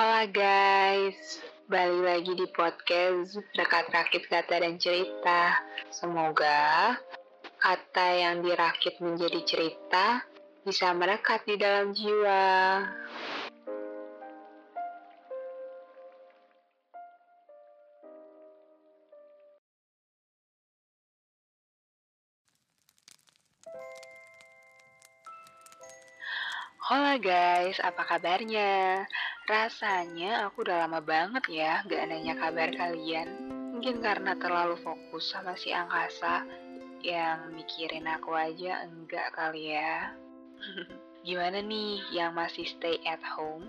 Hola guys, balik lagi di podcast Dekat Rakit Kata dan Cerita. Semoga kata yang dirakit menjadi cerita bisa merekat di dalam jiwa. Hola guys, apa kabarnya? Rasanya aku udah lama banget ya gak nanya kabar kalian. Mungkin karena terlalu fokus sama si angkasa yang mikirin aku aja enggak kali ya. Gimana nih yang masih stay at home,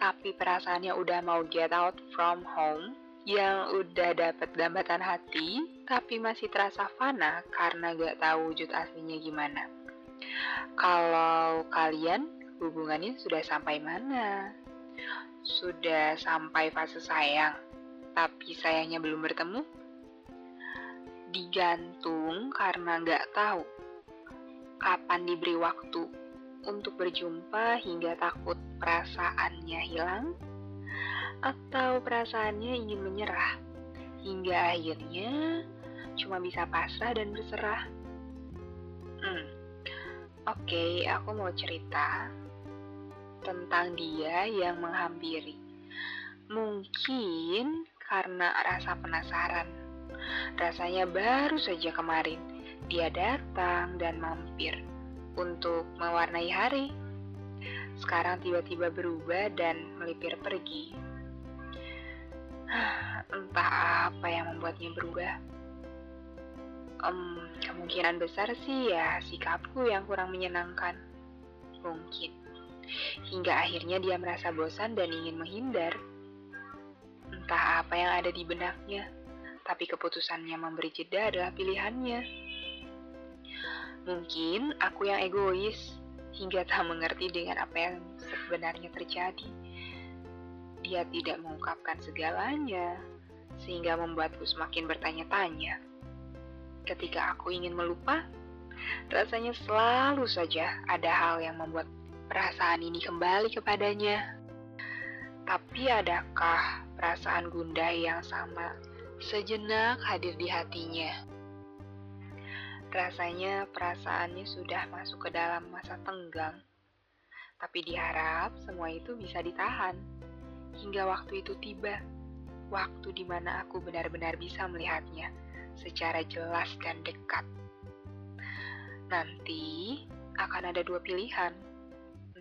tapi perasaannya udah mau get out from home? Yang udah dapet dambatan hati, tapi masih terasa fana karena gak tahu wujud aslinya gimana. Kalau kalian hubungannya sudah sampai mana? Sudah sampai fase sayang, tapi sayangnya belum bertemu? Digantung karena nggak tahu kapan diberi waktu untuk berjumpa hingga takut perasaannya hilang? Atau perasaannya ingin menyerah hingga akhirnya cuma bisa pasrah dan berserah? Hmm, oke, okay, aku mau cerita tentang dia yang menghampiri. Mungkin karena rasa penasaran. Rasanya baru saja kemarin dia datang dan mampir untuk mewarnai hari. Sekarang tiba-tiba berubah dan melipir pergi. Entah apa yang membuatnya berubah. Um, kemungkinan besar sih ya sikapku yang kurang menyenangkan. Mungkin hingga akhirnya dia merasa bosan dan ingin menghindar. Entah apa yang ada di benaknya, tapi keputusannya memberi jeda adalah pilihannya. Mungkin aku yang egois hingga tak mengerti dengan apa yang sebenarnya terjadi. Dia tidak mengungkapkan segalanya, sehingga membuatku semakin bertanya-tanya. Ketika aku ingin melupa, rasanya selalu saja ada hal yang membuat perasaan ini kembali kepadanya. Tapi adakah perasaan gundah yang sama sejenak hadir di hatinya? Rasanya perasaannya sudah masuk ke dalam masa tenggang. Tapi diharap semua itu bisa ditahan hingga waktu itu tiba. Waktu di mana aku benar-benar bisa melihatnya secara jelas dan dekat. Nanti akan ada dua pilihan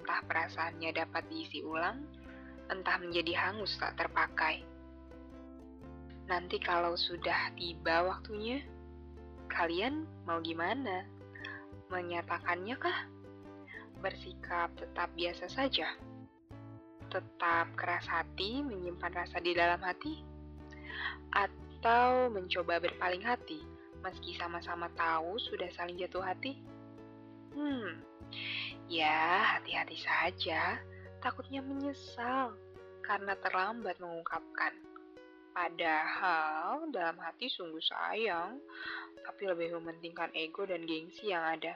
entah perasaannya dapat diisi ulang, entah menjadi hangus tak terpakai. Nanti kalau sudah tiba waktunya, kalian mau gimana? Menyatakannya kah? Bersikap tetap biasa saja? Tetap keras hati, menyimpan rasa di dalam hati? Atau mencoba berpaling hati, meski sama-sama tahu sudah saling jatuh hati? Hmm, Ya, hati-hati saja. Takutnya menyesal karena terlambat mengungkapkan. Padahal dalam hati sungguh sayang, tapi lebih mementingkan ego dan gengsi yang ada.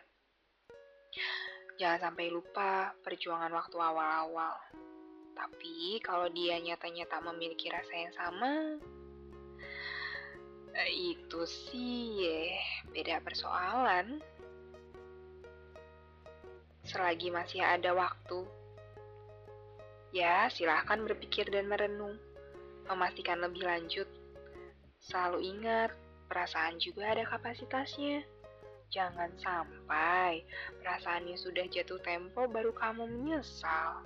Jangan sampai lupa perjuangan waktu awal-awal. Tapi kalau dia nyatanya tak memiliki rasa yang sama, eh, itu sih eh, beda persoalan selagi masih ada waktu. Ya, silahkan berpikir dan merenung, memastikan lebih lanjut. Selalu ingat, perasaan juga ada kapasitasnya. Jangan sampai perasaannya sudah jatuh tempo baru kamu menyesal.